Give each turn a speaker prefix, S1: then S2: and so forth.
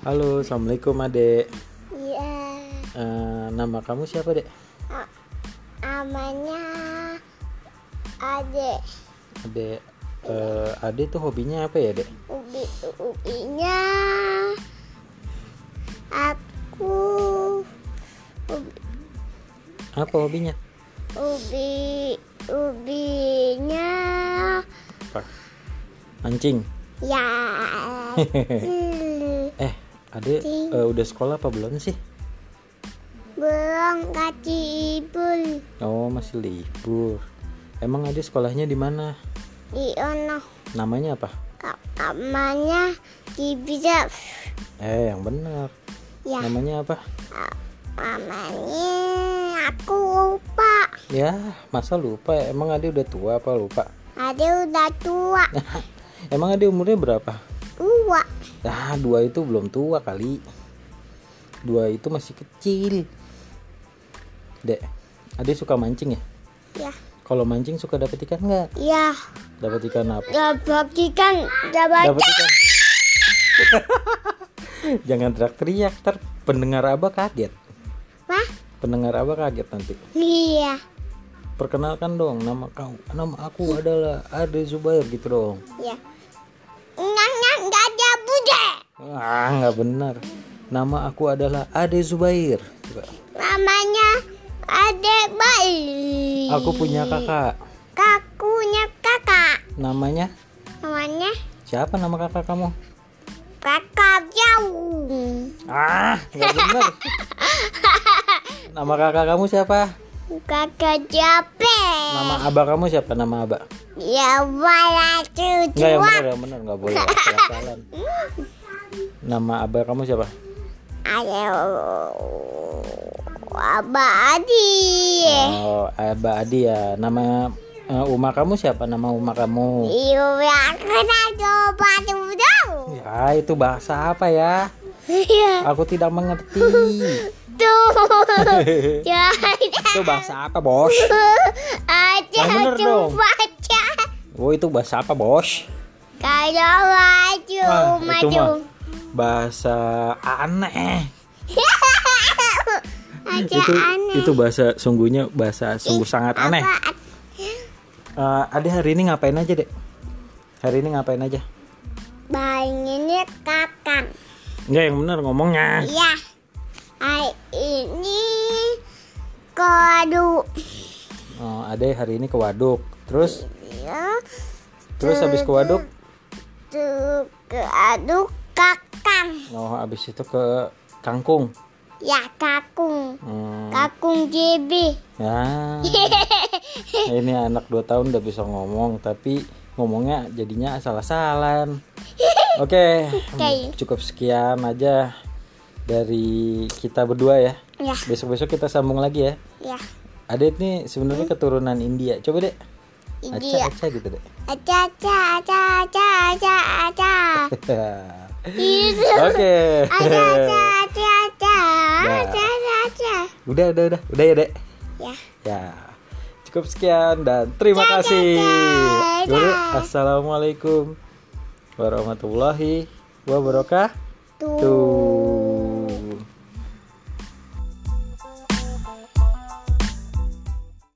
S1: Halo, assalamualaikum adek.
S2: Iya,
S1: Eh, nama kamu siapa dek?
S2: namanya Ade.
S1: Adek. Eh, adek tuh hobinya apa ya dek?
S2: Ubi ubinya aku ubi,
S1: Apa hobinya?
S2: ubi ubinya
S1: Apa? Mancing.
S2: ya
S1: Adek eh, udah sekolah apa belum sih?
S2: belum kaci ibul
S1: Oh, masih libur. Emang adek sekolahnya di mana?
S2: di ono
S1: Namanya apa?
S2: namanya bisa
S1: Eh, yang benar.
S2: ya
S1: Namanya apa?
S2: namanya aku lupa
S1: Ya, masa lupa? Emang adek udah tua apa lupa?
S2: Ade udah tua
S1: Emang adek umurnya berapa?
S2: tua
S1: Ah, dua itu belum tua kali. Dua itu masih kecil. Dek, adek suka mancing ya?
S2: ya
S1: Kalau mancing suka dapet ikan nggak?
S2: ya
S1: Dapat ikan apa?
S2: dapat ikan dapat
S1: Dapat ikan. Jangan teriak-teriak, ter pendengar abah kaget.
S2: Wah,
S1: Pendengar abah kaget nanti.
S2: iya
S1: Perkenalkan dong nama kau. Nama aku adalah Ade Zubair gitu dong.
S2: ya enggak enggak enggak
S1: Ah, nggak benar. Nama aku adalah Ade Zubair.
S2: Namanya Ade Bayi
S1: Aku punya kakak.
S2: kakunya kakak
S1: Namanya
S2: namanya
S1: siapa nama kakak kamu?
S2: kakak jauh
S1: Ah, nggak benar. Nama kakak kamu siapa?
S2: Kakak jape
S1: Nama abah kamu siapa? Nama abah?
S2: ya wala
S1: Enggak yang
S2: cucu
S1: benar, yang benar nggak boleh. Nama abah kamu siapa?
S2: ayo Abah Adi
S1: Oh, abah Adi ya. Nama eh, uma kamu siapa? Nama uma kamu?
S2: Iya, kena coba dulu.
S1: Ya, itu bahasa apa ya?
S2: Iya,
S1: Aku tidak mengerti.
S2: Tuh. Jangan
S1: Itu bahasa apa, Bos?
S2: aja baca.
S1: Oh, itu bahasa apa, Bos?
S2: Kalau maju,
S1: Ah, itu
S2: maju.
S1: bahasa aneh.
S2: Aja
S1: itu
S2: aneh.
S1: itu bahasa sungguhnya bahasa sungguh sangat aneh. Eh, Ade hari ini ngapain aja, Dek? Hari ini ngapain aja?
S2: Bayinya kakak.
S1: Enggak yang benar ngomongnya.
S2: Iya. Ini kado.
S1: Oh, Ade hari ini ke waduk. Terus
S2: Ya,
S1: terus habis ke waduk,
S2: tuh kado kakak.
S1: oh habis itu ke kangkung.
S2: Ya, kakung.
S1: Hmm,
S2: Kakung JB.
S1: ya. Ini anak 2 tahun udah bisa ngomong tapi ngomongnya jadinya asal-asalan. Oke,
S2: Oke.
S1: cukup sekian aja dari kita berdua ya.
S2: Ya,
S1: Besok-besok kita sambung lagi ya.
S2: ya.
S1: Adit nih sebenarnya keturunan India. Coba. Aca
S2: India.
S1: aca gitu dek.
S2: Aca, aca, aca, aca, aca, aca. Itu.
S1: Oke.
S2: Aca, aca, aca, aca.
S1: Ya.
S2: Aca, aca, aca.
S1: Udah udah udah udah ya dek.
S2: Ya.
S1: Ya. Cukup sekian dan terima
S2: Dadah,
S1: kasih.
S2: dadah.
S1: Dulu, Assalamualaikum warahmatullahi wabarakatuh.
S2: Tuh.